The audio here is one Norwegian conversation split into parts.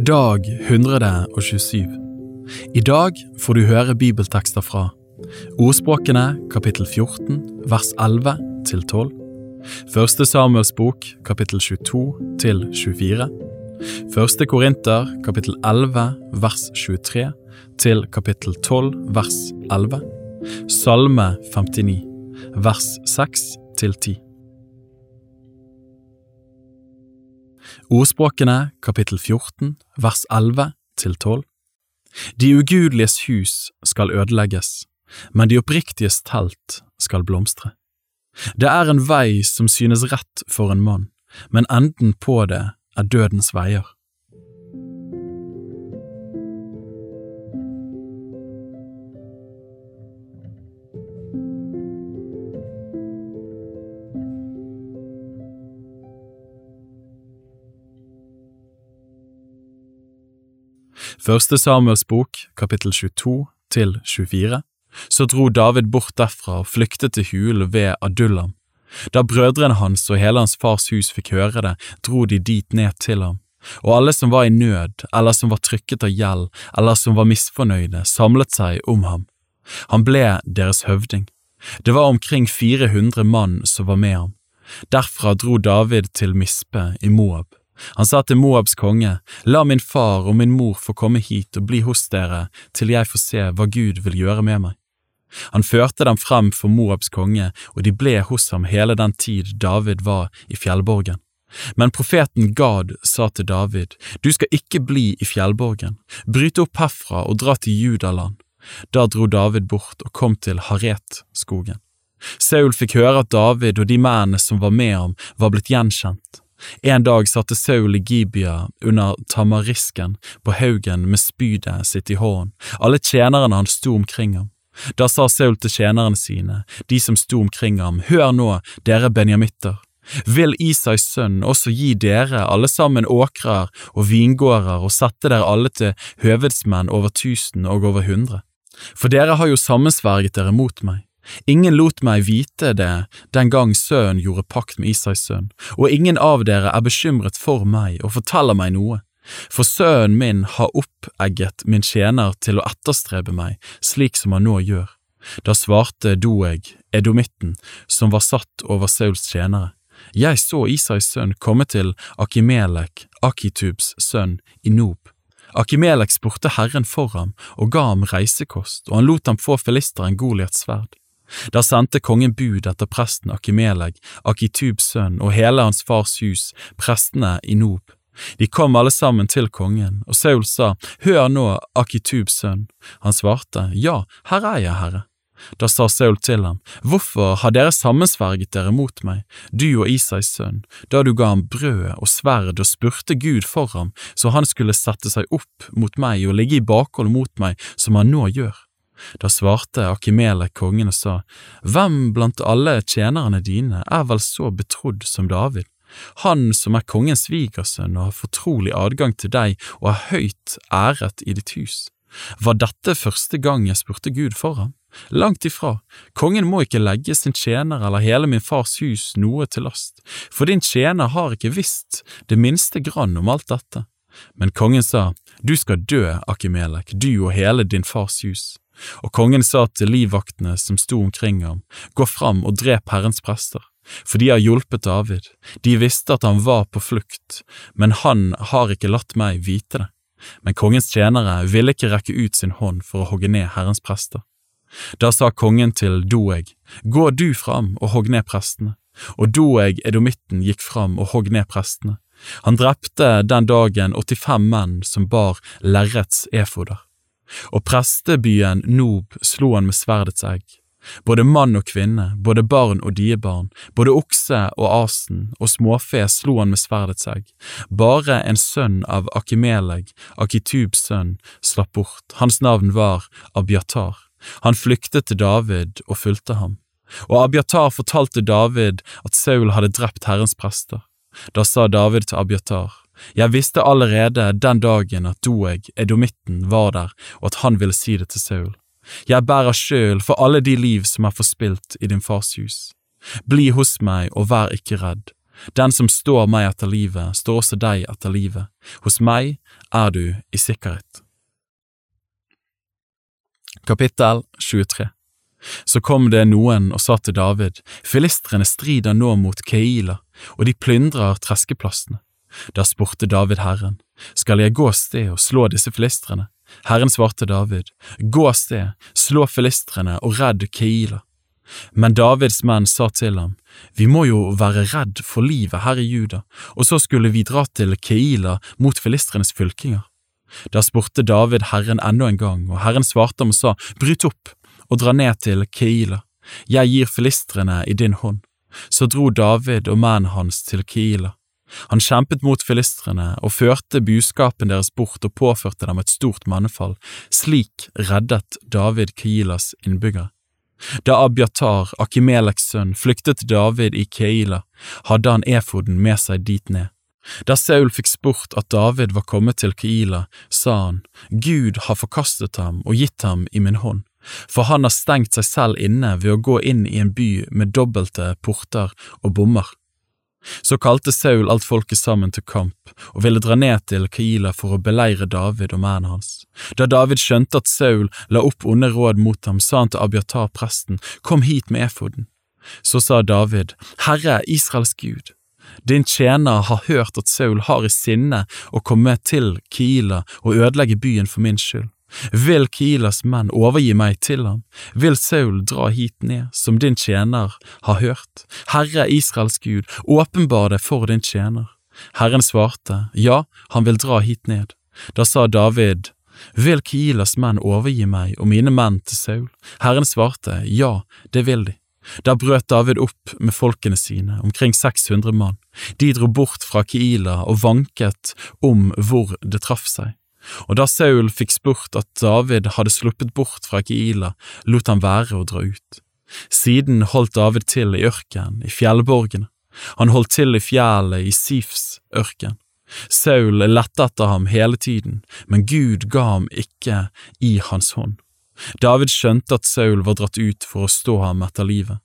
Dag 127 I dag får du høre bibeltekster fra Ordspråkene kapittel 14 vers 11 til 12 Første Samuels bok kapittel 22 til 24 Første Korinter kapittel 11 vers 23 til kapittel 12 vers 11 Salme 59 vers 6 til 10 Ordspråkene kapittel 14 vers 11 til 12 De ugudeliges hus skal ødelegges, men de oppriktiges telt skal blomstre. Det er en vei som synes rett for en mann, men enden på det er dødens veier. Første Samuels bok, kapittel 22 til 24, så dro David bort derfra og flyktet til hulen ved Adullam. Da brødrene hans og hele hans fars hus fikk høre det, dro de dit ned til ham. Og alle som var i nød, eller som var trykket av gjeld, eller som var misfornøyde, samlet seg om ham. Han ble deres høvding. Det var omkring 400 mann som var med ham. Derfra dro David til Mispe i Moab. Han sa til Moabs konge, la min far og min mor få komme hit og bli hos dere til jeg får se hva Gud vil gjøre med meg. Han førte dem frem for Moabs konge, og de ble hos ham hele den tid David var i fjellborgen. Men profeten Gad sa til David, du skal ikke bli i fjellborgen, bryt opp herfra og dra til Judaland. Da dro David bort og kom til Haret-skogen. Saul fikk høre at David og de mennene som var med ham, var blitt gjenkjent. En dag satte Saul i Gibia under tamarisken på haugen med spydet sitt i hånden, alle tjenerne hans sto omkring ham. Da sa Saul til tjenerne sine, de som sto omkring ham, hør nå, dere benjamitter. Vil Isais sønn også gi dere alle sammen åkrer og vingårder og sette dere alle til høvedsmenn over tusen og over hundre? For dere har jo sammensverget dere mot meg. Ingen lot meg vite det den gang sønnen gjorde pakt med Isais sønn, og ingen av dere er bekymret for meg og forteller meg noe. For sønnen min har oppegget min tjener til å etterstrebe meg, slik som han nå gjør. Da svarte Doeg, edomitten, som var satt over Sauls tjenere. Jeg så Isais sønn komme til Akimelek, Akitubs sønn, i Nob. Akimelek spurte Herren for ham og ga ham reisekost, og han lot ham få filisteren Goliats sverd. Da sendte kongen bud etter presten Akimelek, Akitubs sønn og hele hans fars hus, prestene i Nob. De kom alle sammen til kongen, og Saul sa, Hør nå, Akitubs sønn. Han svarte, Ja, her er jeg, herre. Da sa Saul til ham, Hvorfor har dere sammensverget dere mot meg, du og Isais sønn, da du ga ham brød og sverd og spurte Gud for ham, så han skulle sette seg opp mot meg og ligge i bakhold mot meg, som han nå gjør? Da svarte Akimelek kongen og sa, Hvem blant alle tjenerne dine er vel så betrodd som David? han som er kongens svigersønn og har fortrolig adgang til deg og er høyt æret i ditt hus. Var dette første gang jeg spurte Gud for ham? Langt ifra, kongen må ikke legge sin tjener eller hele min fars hus noe til last, for din tjener har ikke visst det minste grann om alt dette. Men kongen sa, du skal dø, Akimelek, du og hele din fars hus. Og kongen sa til livvaktene som sto omkring ham, gå fram og drep Herrens prester for de har hjulpet David, de visste at han var på flukt, men han har ikke latt meg vite det. Men kongens tjenere ville ikke rekke ut sin hånd for å hogge ned Herrens prester. Da sa kongen til Doeg, gå du fram og hogg ned prestene. Og Doeg edomitten gikk fram og hogg ned prestene. Han drepte den dagen 85 menn som bar lerrets efoder. Og prestebyen Nob slo han med sverdets egg. Både mann og kvinne, både barn og diebarn, både okse og asen og småfe slo han med sverdets egg. Bare en sønn av Akimeleg, Akitubs sønn, slapp bort, hans navn var Abiatar. Han flyktet til David og fulgte ham. Og Abiatar fortalte David at Saul hadde drept Herrens prester. Da sa David til Abiatar, jeg visste allerede den dagen at Doeg, edomitten, var der, og at han ville si det til Saul. Jeg bærer sjøl for alle de liv som er forspilt i din fars hus. Bli hos meg og vær ikke redd. Den som står meg etter livet, står også deg etter livet. Hos meg er du i sikkerhet. Kapittel 23 Så kom det noen og sa til David, filistrene strider nå mot Keila, og de plyndrer treskeplassene. Da spurte David Herren, skal jeg gå sted og slå disse filistrene? Herren svarte David, gå sted, slå filistrene og redd Keila. Men Davids menn sa til ham, vi må jo være redd for livet her i Juda, og så skulle vi dra til Keila mot filistrenes fylkinger. Da spurte David Herren enda en gang, og Herren svarte ham og sa, bryt opp og dra ned til Keila, jeg gir filistrene i din hånd. Så dro David og mennene hans til Keila. Han kjempet mot filistrene og førte buskapen deres bort og påførte dem et stort mannefall. Slik reddet David Keilas innbyggere. Da Abiatar, Akimeleks sønn, flyktet David i Keila, hadde han efoden med seg dit ned. Da Saul fikk spurt at David var kommet til Keila, sa han, Gud har forkastet ham og gitt ham i min hånd, for han har stengt seg selv inne ved å gå inn i en by med dobbelte porter og bommer. Så kalte Saul alt folket sammen til kamp og ville dra ned til Kaila for å beleire David og mennene hans. Da David skjønte at Saul la opp onde råd mot ham, sa han til Abiatar presten, kom hit med efoden. Så sa David, Herre Israels Gud, din tjener har hørt at Saul har i sinne å komme til Kaila og ødelegge byen for min skyld. Vil Kilas menn overgi meg til ham? Vil Saul dra hit ned, som din tjener har hørt? Herre Israels Gud, åpenbar det for din tjener. Herren svarte, ja, han vil dra hit ned. Da sa David, vil Kilas menn overgi meg og mine menn til Saul? Herren svarte, ja, det vil de. Da brøt David opp med folkene sine, omkring 600 mann. De dro bort fra Keila og vanket om hvor det traff seg. Og da Saul fikk spurt at David hadde sluppet bort fra Keila, lot han være å dra ut. Siden holdt David til i ørkenen, i fjellborgene. Han holdt til i fjellet i Sifs ørken. Saul lette etter ham hele tiden, men Gud ga ham ikke i hans hånd. David skjønte at Saul var dratt ut for å stå ham etter livet.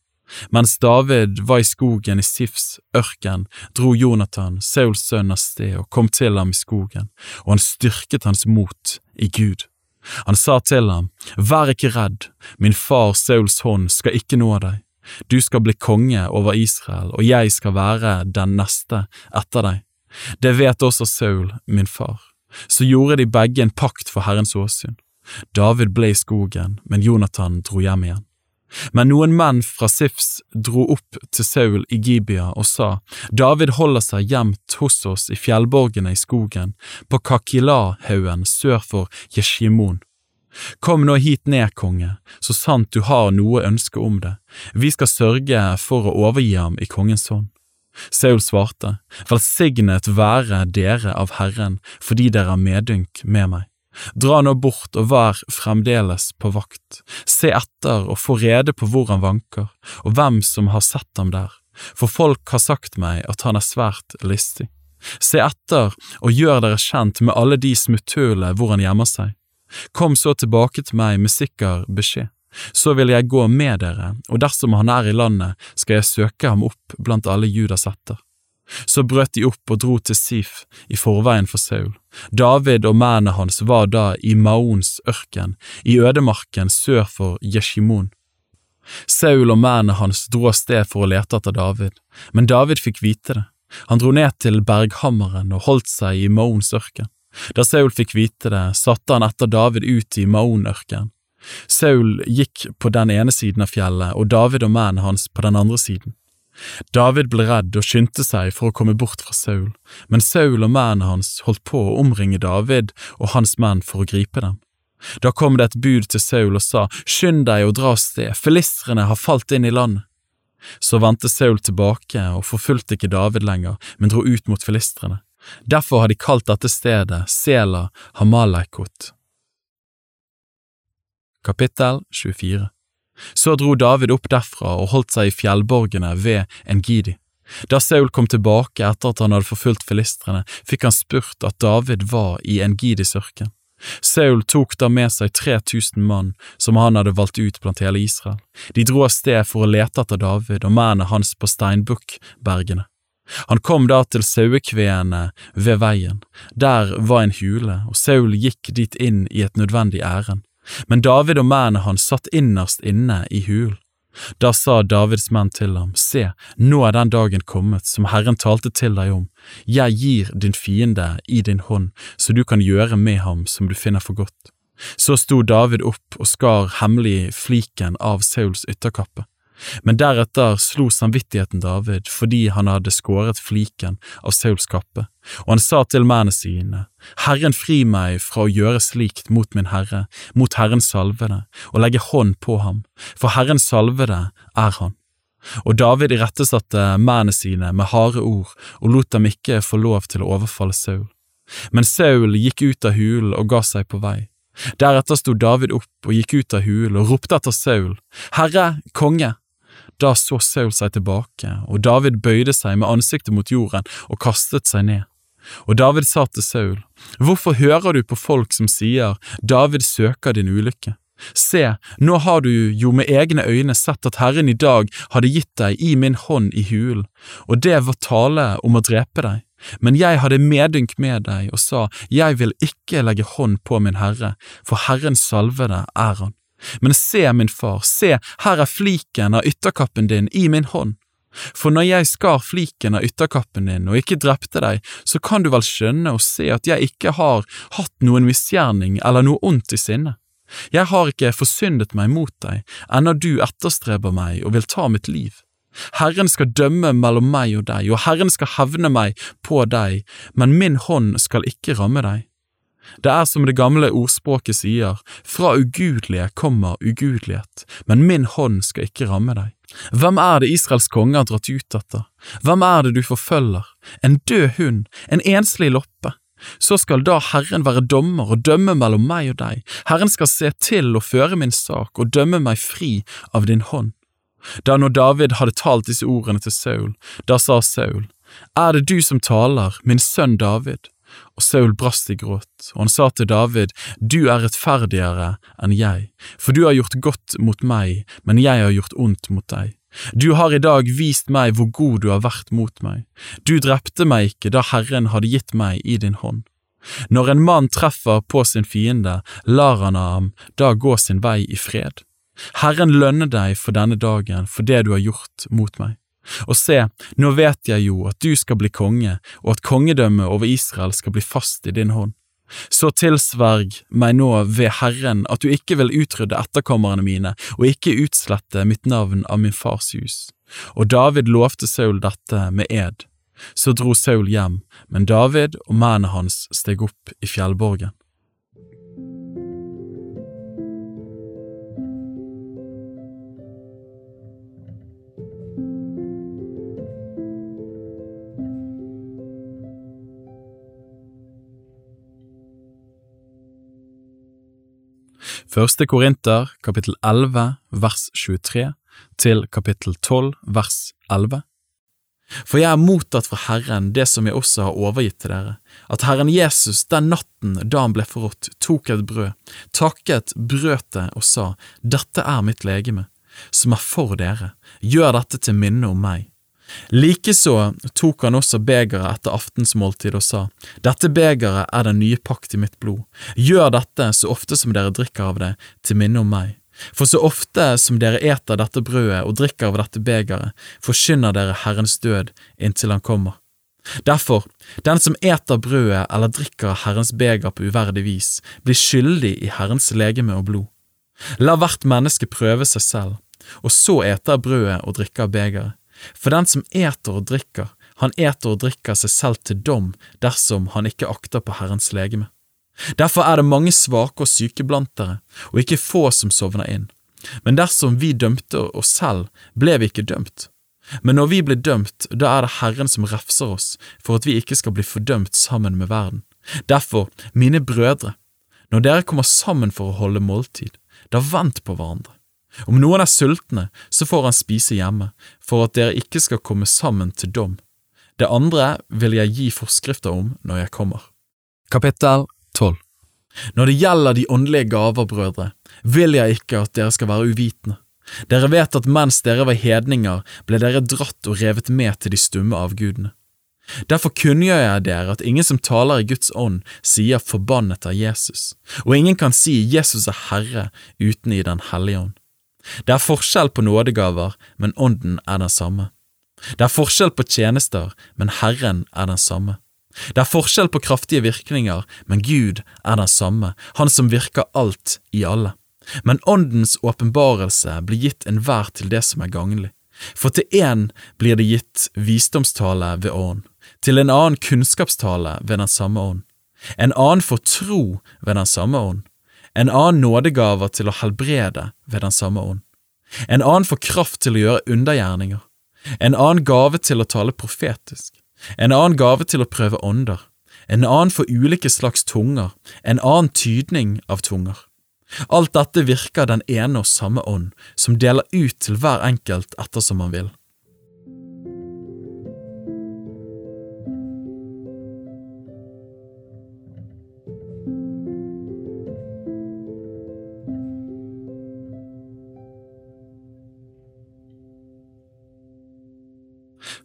Mens David var i skogen i Sifs ørken, dro Jonathan, Sauls sønn, av sted og kom til ham i skogen, og han styrket hans mot i Gud. Han sa til ham, Vær ikke redd, min far Sauls hånd skal ikke nå deg. Du skal bli konge over Israel, og jeg skal være den neste etter deg. Det vet også Saul, min far. Så gjorde de begge en pakt for Herrens åsyn. David ble i skogen, men Jonathan dro hjem igjen. Men noen menn fra Sifs dro opp til Saul i Gibia og sa, David holder seg gjemt hos oss i fjellborgene i skogen, på Kakilahaugen sør for Jeshimon. Kom nå hit ned, konge, så sant du har noe ønske om det, vi skal sørge for å overgi ham i kongens hånd. Saul svarte, Velsignet være dere av Herren fordi dere har medynk med meg. Dra nå bort og vær fremdeles på vakt, se etter og få rede på hvor han vanker, og hvem som har sett ham der, for folk har sagt meg at han er svært listig. Se etter og gjør dere kjent med alle de smutthullene hvor han gjemmer seg. Kom så tilbake til meg med sikker beskjed. Så vil jeg gå med dere, og dersom han er i landet, skal jeg søke ham opp blant alle Judas etter. Så brøt de opp og dro til Sif i forveien for Saul. David og mennene hans var da i Maons ørken, i ødemarken sør for Jeshimon. Saul og mennene hans dro av sted for å lete etter David, men David fikk vite det. Han dro ned til berghammeren og holdt seg i Maons ørken. Da Saul fikk vite det, satte han etter David ut i Maon-ørkenen. Saul gikk på den ene siden av fjellet og David og mennene hans på den andre siden. David ble redd og skyndte seg for å komme bort fra Saul, men Saul og mennene hans holdt på å omringe David og hans menn for å gripe dem. Da kom det et bud til Saul og sa, Skynd deg og dra av sted, filistrene har falt inn i landet. Så vendte Saul tilbake og forfulgte ikke David lenger, men dro ut mot filistrene. Derfor har de kalt dette stedet Sela Hamalekot. Kapittel 24 så dro David opp derfra og holdt seg i fjellborgene ved Engidi. Da Saul kom tilbake etter at han hadde forfulgt filistrene, fikk han spurt at David var i Engidis ørken. Saul tok da med seg 3000 mann som han hadde valgt ut blant hele Israel. De dro av sted for å lete etter David og mennene hans på Steinbukkbergene. Han kom da til sauekveene ved veien, der var en hule, og Saul gikk dit inn i et nødvendig ærend, men David og mennene hans satt innerst inne i hul. Da sa Davids menn til ham, Se, nå er den dagen kommet som Herren talte til deg om, jeg gir din fiende i din hånd, så du kan gjøre med ham som du finner for godt. Så sto David opp og skar hemmelig fliken av Sauls ytterkappe. Men deretter slo samvittigheten David fordi han hadde skåret fliken av Sauls kappe, og han sa til mennene sine, Herren fri meg fra å gjøre slikt mot min herre, mot Herrens salvede, og legge hånd på ham, for Herrens salvede er han. Og David irettesatte mennene sine med harde ord og lot dem ikke få lov til å overfalle Saul. Men Saul gikk ut av hulen og ga seg på vei. Deretter sto David opp og gikk ut av hulen og ropte etter Saul, Herre, konge! Da så Saul seg tilbake, og David bøyde seg med ansiktet mot jorden og kastet seg ned. Og David sa til Saul, Hvorfor hører du på folk som sier David søker din ulykke? Se, nå har du jo med egne øyne sett at Herren i dag hadde gitt deg i min hånd i hulen, og det var tale om å drepe deg. Men jeg hadde medynk med deg og sa, Jeg vil ikke legge hånd på min Herre, for Herrens salvede er han. Men se, min far, se, her er fliken av ytterkappen din i min hånd. For når jeg skar fliken av ytterkappen din og ikke drepte deg, så kan du vel skjønne og se at jeg ikke har hatt noen misgjerning eller noe ondt i sinne. Jeg har ikke forsyndet meg mot deg, ennå du etterstreber meg og vil ta mitt liv. Herren skal dømme mellom meg og deg, og Herren skal hevne meg på deg, men min hånd skal ikke ramme deg. Det er som det gamle ordspråket sier, fra ugudelige kommer ugudelighet, men min hånd skal ikke ramme deg. Hvem er det Israels konge har dratt ut etter? Hvem er det du forfølger? En død hund, en enslig loppe. Så skal da Herren være dommer og dømme mellom meg og deg, Herren skal se til og føre min sak og dømme meg fri av din hånd. Da når David hadde talt disse ordene til Saul, da sa Saul, Er det du som taler, min sønn David? Og Saul brast i gråt, og han sa til David, Du er rettferdigere enn jeg, for du har gjort godt mot meg, men jeg har gjort ondt mot deg. Du har i dag vist meg hvor god du har vært mot meg. Du drepte meg ikke da Herren hadde gitt meg i din hånd. Når en mann treffer på sin fiende, lar han ham da gå sin vei i fred. Herren lønner deg for denne dagen for det du har gjort mot meg. Og se, nå vet jeg jo at du skal bli konge, og at kongedømmet over Israel skal bli fast i din hånd. Så tilsverg meg nå ved Herren at du ikke vil utrydde etterkommerne mine og ikke utslette mitt navn av min fars hus. Og David lovte Saul dette med ed. Så dro Saul hjem, men David og mennene hans steg opp i fjellborgen. Første Korinter kapittel 11 vers 23 til kapittel 12 vers 11. For jeg har mottatt fra Herren det som jeg også har overgitt til dere, at Herren Jesus den natten da han ble forrådt, tok et brød, takket, brøt det og sa, Dette er mitt legeme, som er for dere, gjør dette til minne om meg. Likeså tok han også begeret etter aftensmåltid og sa, Dette begeret er den nye pakt i mitt blod, gjør dette så ofte som dere drikker av det, til minne om meg. For så ofte som dere eter dette brødet og drikker av dette begeret, forkynner dere Herrens død inntil han kommer. Derfor, den som eter brødet eller drikker Herrens beger på uverdig vis, blir skyldig i Herrens legeme og blod. La hvert menneske prøve seg selv, og så eter brødet og drikker av begeret. For den som eter og drikker, han eter og drikker seg selv til dom dersom han ikke akter på Herrens legeme. Derfor er det mange svake og syke blant dere, og ikke få som sovner inn. Men dersom vi dømte oss selv, ble vi ikke dømt. Men når vi blir dømt, da er det Herren som refser oss for at vi ikke skal bli fordømt sammen med verden. Derfor, mine brødre, når dere kommer sammen for å holde måltid, da vent på hverandre. Om noen er sultne, så får han spise hjemme, for at dere ikke skal komme sammen til dom. Det andre vil jeg gi forskrifter om når jeg kommer. Kapittel 12 Når det gjelder de åndelige gaver, brødre, vil jeg ikke at dere skal være uvitende. Dere vet at mens dere var hedninger, ble dere dratt og revet med til de stumme avgudene. Derfor kunngjør jeg dere at ingen som taler i Guds ånd, sier forbannet av Jesus, og ingen kan si Jesus er Herre uten i Den hellige ånd. Det er forskjell på nådegaver, men ånden er den samme. Det er forskjell på tjenester, men Herren er den samme. Det er forskjell på kraftige virkninger, men Gud er den samme, Han som virker alt i alle. Men Åndens åpenbarelse blir gitt enhver til det som er gagnlig. For til én blir det gitt visdomstale ved ånd, til en annen kunnskapstale ved den samme ånd, en annen får tro ved den samme ånd, en annen nådegaver til å helbrede ved den samme ånd, en annen får kraft til å gjøre undergjerninger, en annen gave til å tale profetisk, en annen gave til å prøve ånder, en annen for ulike slags tunger, en annen tydning av tunger. Alt dette virker den ene og samme ånd, som deler ut til hver enkelt ettersom han vil.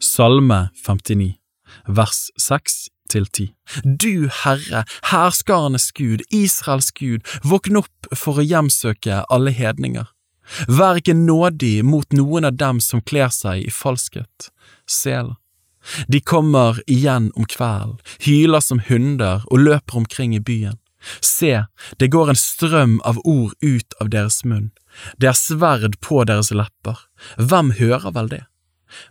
Salme 59, vers 6 til 10. Du Herre, herskarenes Gud, Israels Gud, våkn opp for å hjemsøke alle hedninger. Vær ikke nådig mot noen av dem som kler seg i falskhet. Sel. De kommer igjen om kvelden, hyler som hunder og løper omkring i byen. Se, det går en strøm av ord ut av deres munn, det er sverd på deres lepper, hvem hører vel det?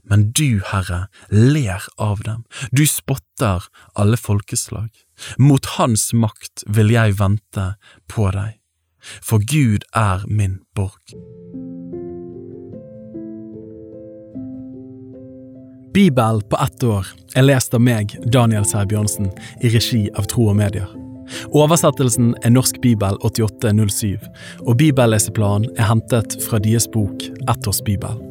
Men du, Herre, ler av dem, du spotter alle folkeslag. Mot Hans makt vil jeg vente på deg, for Gud er min borg. Bibel på ett år er lest av meg, Daniel Sæbjørnsen, i regi av Tro og Medier. Oversettelsen er Norsk bibel 8807, og bibelleseplanen er hentet fra deres bok Ett års bibel.